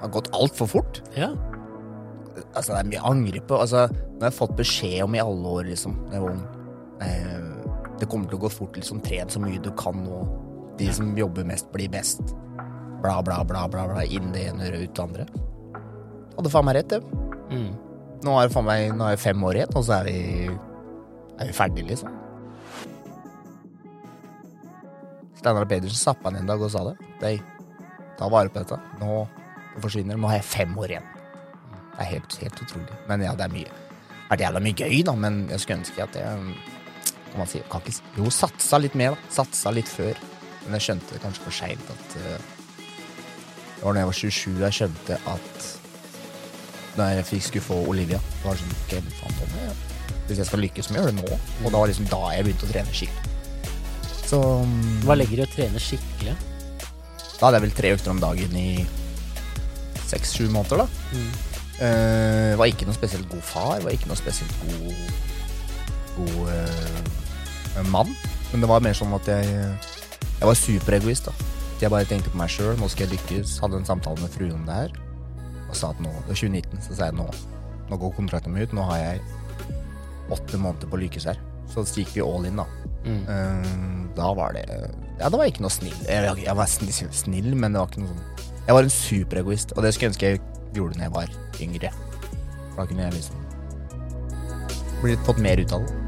Det har gått altfor fort. Ja. Altså, det er mye jeg angrer på. Altså, nå har jeg fått beskjed om i alle år, liksom, jeg ung eh, Det kommer til å gå fort, liksom. Tren så mye du kan nå. De som jobber mest, blir best. Bla, bla, bla, bla. bla Inn det ene øret, ut det andre. Hadde faen meg rett, det. Mm. Nå er det faen meg Nå er det fem år igjen, og så er vi Er vi ferdige, liksom. Steinar Pedersen zappa han en dag og sa det. Dei, ta vare på dette. Nå det forsvinner. Nå har jeg fem år igjen. Det er helt, helt utrolig. Men ja, det er mye. Det er jævla mye gøy, da, men jeg skulle ønske at jeg kan man si, kan ikke, Jo, satsa litt mer, da. Satsa litt før. Men jeg skjønte kanskje for seint at uh, Det var da jeg var 27 jeg skjønte at da jeg fikk skulle få Olivia Det var sånn, okay, faen, må jeg- Hvis jeg skal lykkes, må jeg gjøre det nå. Og da var liksom da jeg begynte å trene skikkelig. Så mm, Hva legger du i å trene skikkelig? da hadde jeg vel tre økter om dagen i seks-sju måneder, da. Mm. Uh, var ikke noe spesielt god far, var ikke noe spesielt god God uh, mann. Men det var mer sånn at jeg Jeg var superegoist, da. Jeg bare tenkte på meg sjøl, nå skal jeg lykkes. Hadde en samtale med fruen om det her. Og sa at nå, det var 2019, så sa jeg nå Nå går kontrakten min ut, nå har jeg åtte måneder på å lykkes her. Så gikk vi all in, da. Mm. Uh, da var det Ja, da var ikke noe snill. Jeg, jeg var snill, snill, men det var ikke noe sånn Jeg var en superegoist, og det skulle jeg ønske jeg gjorde når jeg var yngre. Da kunne jeg liksom blitt, fått mer ut av det.